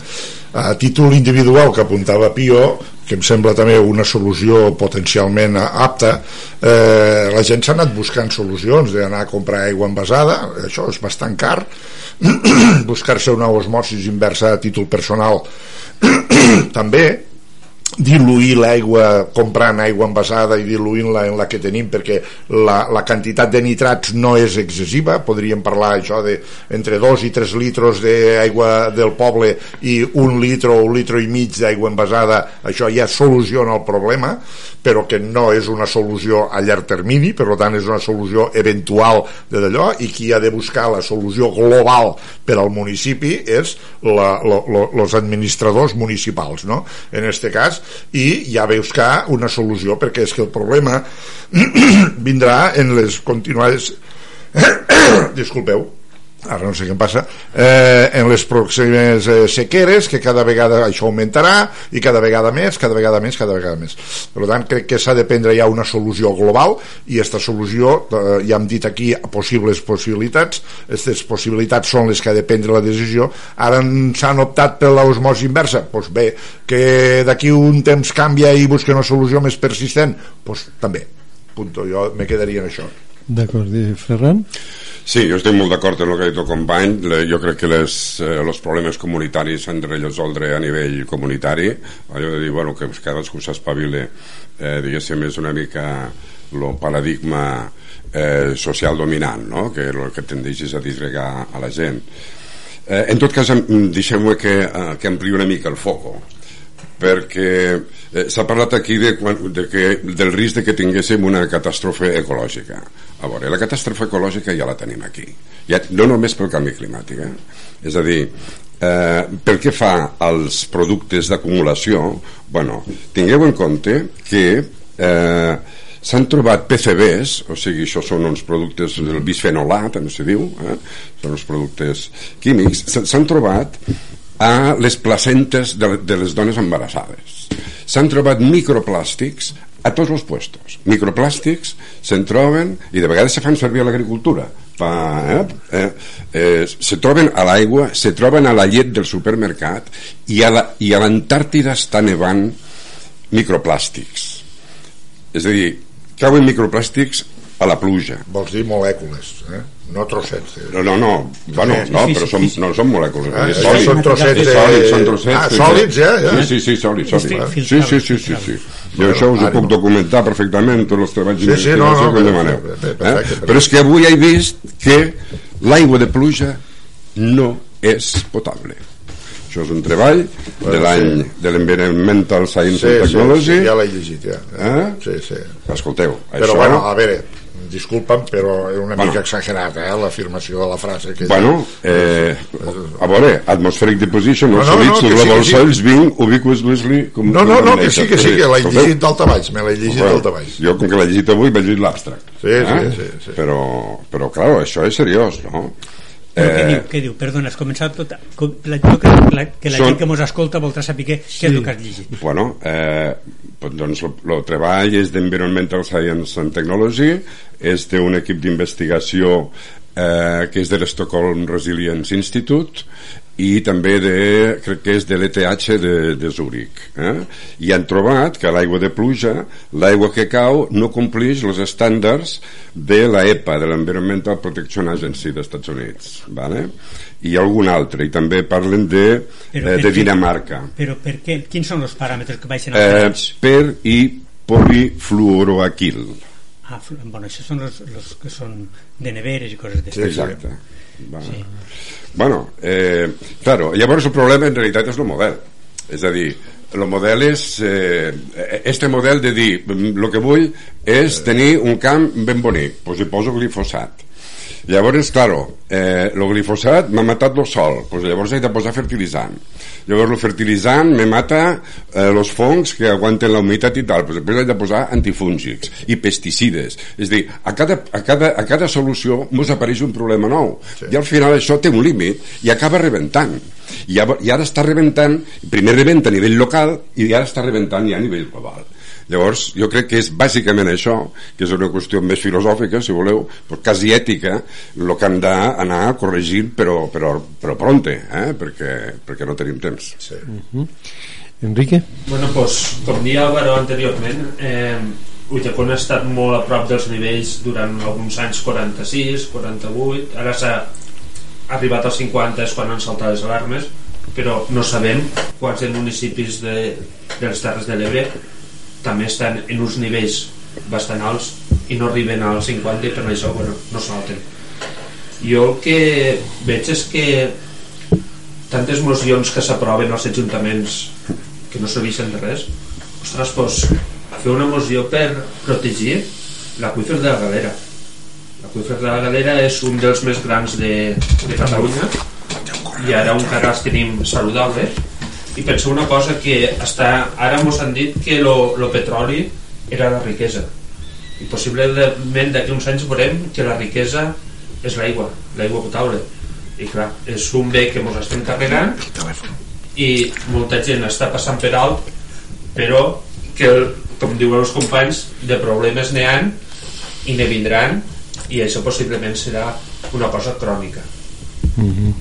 A títol individual que apuntava Pio, que em sembla també una solució potencialment apta, eh, la gent s'ha anat buscant solucions d'anar a comprar aigua envasada, això és bastant car, buscar-se una osmosis inversa a títol personal també, diluir l'aigua comprant aigua envasada i diluint-la en la que tenim perquè la, la quantitat de nitrats no és excessiva, podríem parlar això de entre 2 i 3 litros d'aigua del poble i un litre o un litre i mig d'aigua envasada. Això ja soluciona el problema però que no és una solució a llarg termini, per tant és una solució eventual de d'allò. I qui ha de buscar la solució global per al municipi és la, administradors municipals no? en este cas i ja veus que una solució perquè és que el problema vindrà en les continuades disculpeu ara no sé què passa. Eh, en les pròximes eh, sequeres que cada vegada això augmentarà i cada vegada més, cada vegada més, cada vegada més. Per tant crec que s'ha de prendre ja una solució global i aquesta solució eh, ja hem dit aquí possibles possibilitats. Aquestes possibilitats són les que ha de prendre la decisió. Ara s'han optat per l'osmosi inversa. Doncs bé, que d'aquí un temps canvia i busca una solució més persistent? Doncs també, punto, jo me quedaria en això D'acord, Ferran? Sí, jo estic molt d'acord amb el que ha dit el company. Jo crec que les, eh, els problemes comunitaris s'han de resoldre a nivell comunitari. Allò de dir, bueno, que cadascú s'espavile, eh, diguéssim, és una mica el paradigma eh, social dominant, no? que el que tendeix a disgregar a la gent. Eh, en tot cas, deixem-me que, eh, que ampliï una mica el foco perquè eh, s'ha parlat aquí de, de que, del risc de que tinguéssim una catàstrofe ecològica a veure, la catàstrofe ecològica ja la tenim aquí ja, no només pel canvi climàtic eh? és a dir, eh, pel que fa als productes d'acumulació bueno, tingueu en compte que eh, s'han trobat PCBs, o sigui, això són uns productes del bisfenolat, també se diu, eh? són uns productes químics, s'han trobat a les placentes de, de les dones embarassades. S'han trobat microplàstics a tots els puestos. Microplàstics se'n troben i de vegades se fan servir a l'agricultura. Eh? Eh, eh, se troben a l'aigua, se troben a la llet del supermercat i a l'Antàrtida està nevant microplàstics. És a dir, cauen microplàstics a la pluja. Vols dir molècules, eh? No trossets. Eh? No, no, no, bueno, no, però són, no són molècules. Ah, sòlid. Són trossets de... Sòlids, són trossets. Ah, sòlids, ja, ja. Sí, sí, sí, sòlids, sòlids. Sí, sí, sí, sí, sí. Jo això us ho puc documentar perfectament, tots els treballs sí, sí, no, no, que demaneu. Eh? Però és que avui he vist que l'aigua de pluja no és potable. Això és un treball de l'any sí. de l'Environmental Science sí, and Technology. Sí, sí, ja l'he llegit, ja. Eh? Sí, sí. Escolteu, Però això... bueno, a veure, disculpa'm, però és una Bueno. mica exagerat, eh, l'afirmació de la frase. Que Bueno, eh, a veure, atmospheric deposition, No, no, no, solids, que sí, global que sí. soils being ubiquitously... com- No, no, no, que sí, que sí, que l'he llegit d'alta baix, me l'he llegit Bueno, d'alta baix. Jo, com que l'he llegit avui, m'he llegit l'abstract. Sí, sí, sí, sí. Però, però, clar, això és seriós, no? Però què Eh, diu? Què diu? Perdona, has començat tot... com- La, que la, que la Són- gent que mos escolta voldrà saber què, què és el que has llegit. Bueno, eh, doncs el treball és d'Environmental Science and Technology, és d'un equip d'investigació eh, que és de l'Stockholm Resilience Institute i també de, crec que és de l'ETH de, de Zúrich eh? i han trobat que l'aigua de pluja l'aigua que cau no complix els estàndards de la EPA de l'Environmental Protection Agency dels Estats Units vale? I algun altre i també parlen de, Però eh, de? Dinamarca Però per què? Quins són els paràmetres que baixen eh, perills? per i polifluoroaquil Ah, bueno, això són els, els que són de neveres i coses d'aquestes. exacte Va. Sí. bueno, eh, claro, llavors el problema en realitat és el model és a dir, el model és eh, este model de dir el que vull és tenir un camp ben bonic, doncs hi poso glifosat llavors, claro eh, el glifosat m'ha matat el sol. Doncs llavors he de posar fertilitzant. Llavors el fertilitzant me mata eh, els fongs que aguanten la humitat i tal. Doncs després he de posar antifúngics i pesticides. És a dir, a cada, a cada, a cada solució ens apareix un problema nou. Sí. i al final això té un límit i acaba rebentant. I, i ara està rebentant primer rebenta a nivell local i ara està rebentant ja a nivell global llavors jo crec que és bàsicament això que és una qüestió més filosòfica si voleu, però quasi ètica el que han d'anar corregint però, però, però pronte eh? perquè, perquè no tenim temps sí. Uh -huh. Enrique? Bueno, pues, com dia Álvaro anteriorment eh, Ulldecon ha estat molt a prop dels nivells durant alguns anys 46, 48 ara s'ha arribat als 50 és quan han saltat les alarmes però no sabem quants de municipis de, de les Terres de l'Ebre també estan en uns nivells bastant alts i no arriben als 50 i per això bueno, no salten. Jo el que veig és que tantes mocions que s'aproven als ajuntaments que no serveixen de res ostres, doncs fer una moció per protegir l'aqüífer de la galera. L'aqüífer de la galera és un dels més grans de, de Catalunya i ara encara els tenim saludable i penseu una cosa que està, ara ens han dit que lo, lo petroli era la riquesa. I possiblement d'aquí uns anys veurem que la riquesa és l'aigua, l'aigua potable. I clar, és un bé que ens estem carregant i molta gent està passant per alt però que com diuen els companys de problemes n'hi han i ne vindran i això possiblement serà una cosa crònica. Mm -hmm.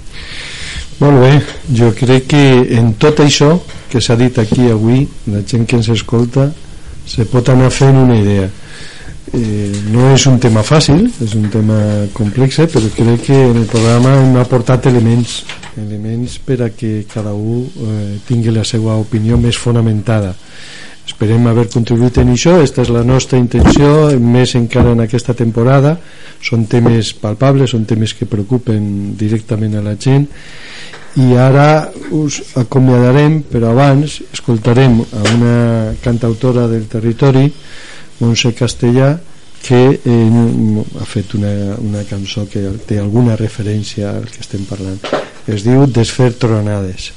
Molt bé, jo crec que en tot això que s'ha dit aquí avui, la gent que ens escolta se pot anar fent una idea. Eh, no és un tema fàcil, és un tema complex, però crec que en el programa hem aportat elements elements per a que cada un eh, tingui la seva opinió més fonamentada. Esperem haver contribuït en això, aquesta és la nostra intenció, més encara en aquesta temporada, són temes palpables, són temes que preocupen directament a la gent. I ara us acomiadarem però abans escoltarem a una cantautora del territori Montse Castellà que eh, ha fet una, una cançó que té alguna referència al que estem parlant. Es diu Desfer tronades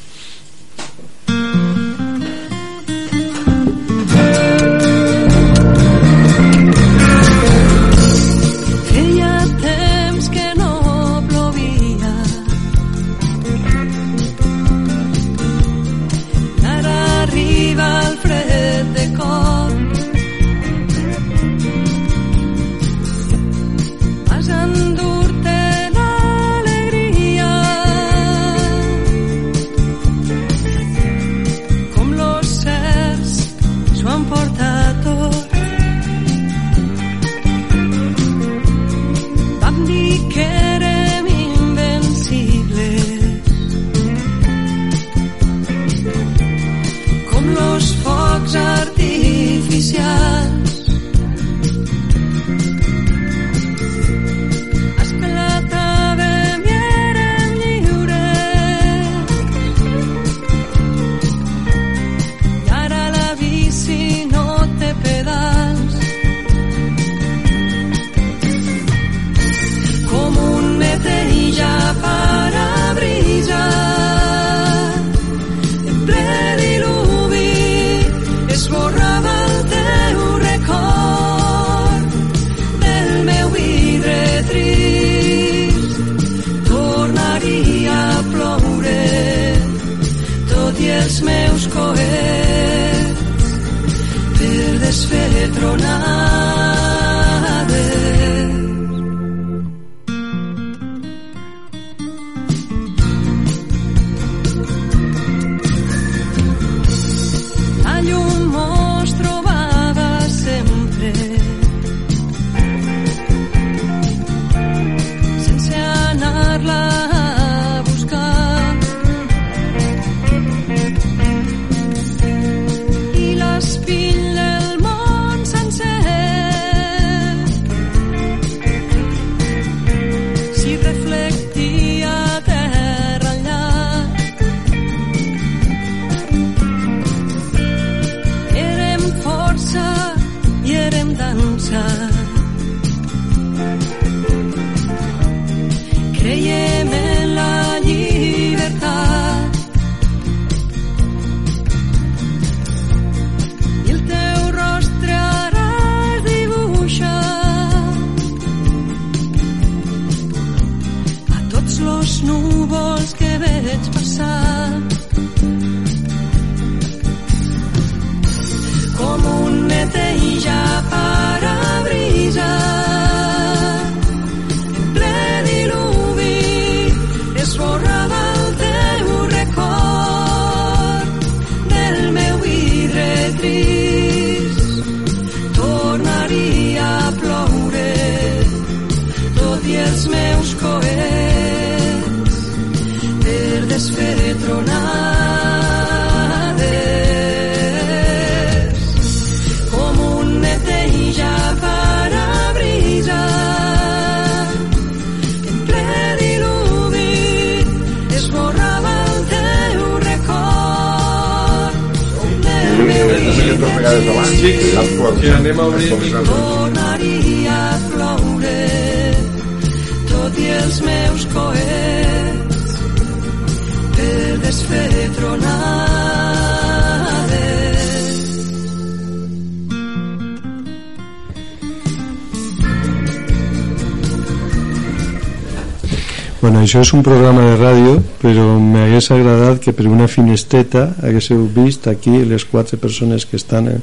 Bueno, això és un programa de ràdio, però m'hagués agradat que per una finestreta haguéssiu vist aquí les quatre persones que estan eh,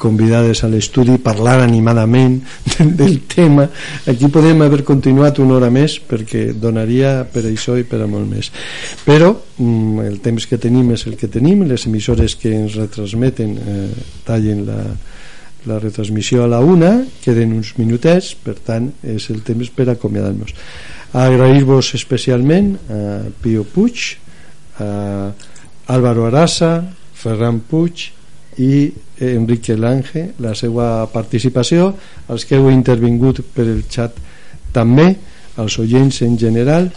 convidades a l'estudi parlar animadament del tema. Aquí podem haver continuat una hora més perquè donaria per això i per a molt més. Però mm, el temps que tenim és el que tenim, les emissores que ens retransmeten eh, tallen la, la retransmissió a la una, queden uns minutets, per tant és el temps per acomiadar-nos. Agrair-vos especialment a Pio Puig, a Álvaro Arasa, Ferran Puig i Enrique Lange la seva participació, els que heu intervingut per el xat també, als oients en general.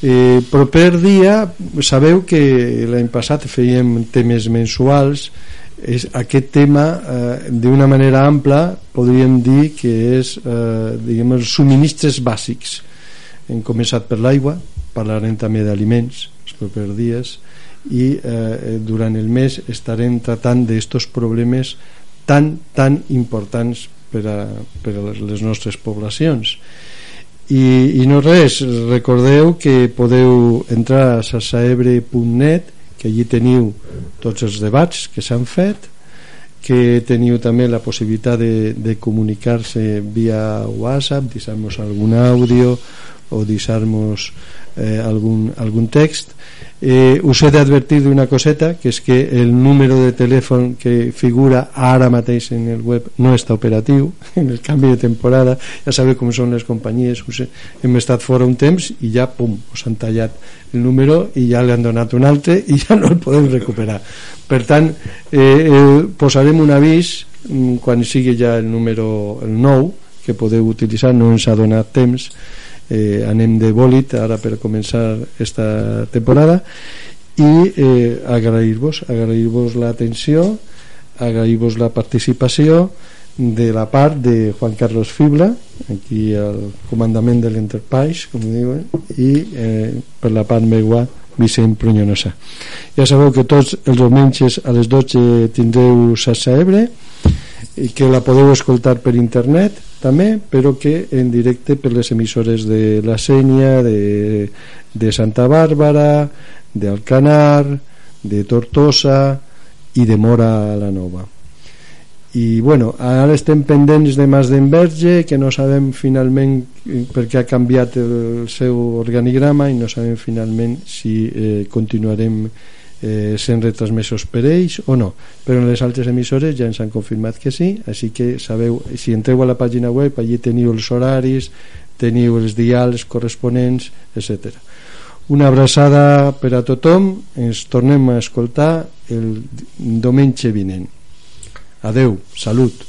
Eh, proper dia sabeu que l'any passat fèiem temes mensuals. És aquest tema eh, d'una manera ampla podríem dir que és eh, diguem, els subministres bàsics hem començat per l'aigua parlarem també d'aliments els propers dies i eh, durant el mes estarem tratant d'estos problemes tan, tan importants per a, per a les nostres poblacions. I, i no res recordeu que podeu entrar a sassaebre.net que allí teniu tots els debats que s'han fet que teniu també la possibilitat de, de comunicar-se via WhatsApp, deixar-nos algun àudio o deixar-nos eh, algun, algun text. Eh, us he d'advertir d'una coseta que és que el número de telèfon que figura ara mateix en el web no està operatiu en el canvi de temporada. Ja sabeu com són les companyies us he, hem estat fora un temps i ja pum, us han tallat el número i ja li han donat un altre i ja no el podem recuperar. Per tant eh, eh, posarem un avís mm, quan sigui ja el número el nou que podeu utilitzar no ens ha donat temps eh, anem de bòlit ara per començar esta temporada i eh, agrair-vos agrair-vos l'atenció agrair-vos la participació de la part de Juan Carlos Fibla aquí al comandament de l'Enterprise com diuen i eh, per la part meua Vicent Prunyonosa. Ja sabeu que tots els diumenges a les 12 tindreu Sassa Ebre i que la podeu escoltar per internet també, però que en directe per les emissores de la Sènia, de, de Santa Bàrbara, d'Alcanar, de Tortosa i de Mora la Nova. I bueno, ara estem pendents de Mas d'Enverge, que no sabem finalment perquè ha canviat el seu organigrama i no sabem finalment si eh, continuarem eh, sent retransmesos per ells o no. Però en les altres emissores ja ens han confirmat que sí així que sabeu, si entreu a la pàgina web allí teniu els horaris teniu els dials corresponents etc. Una abraçada per a tothom. Ens tornem a escoltar el diumenge vinent. Adeu, salut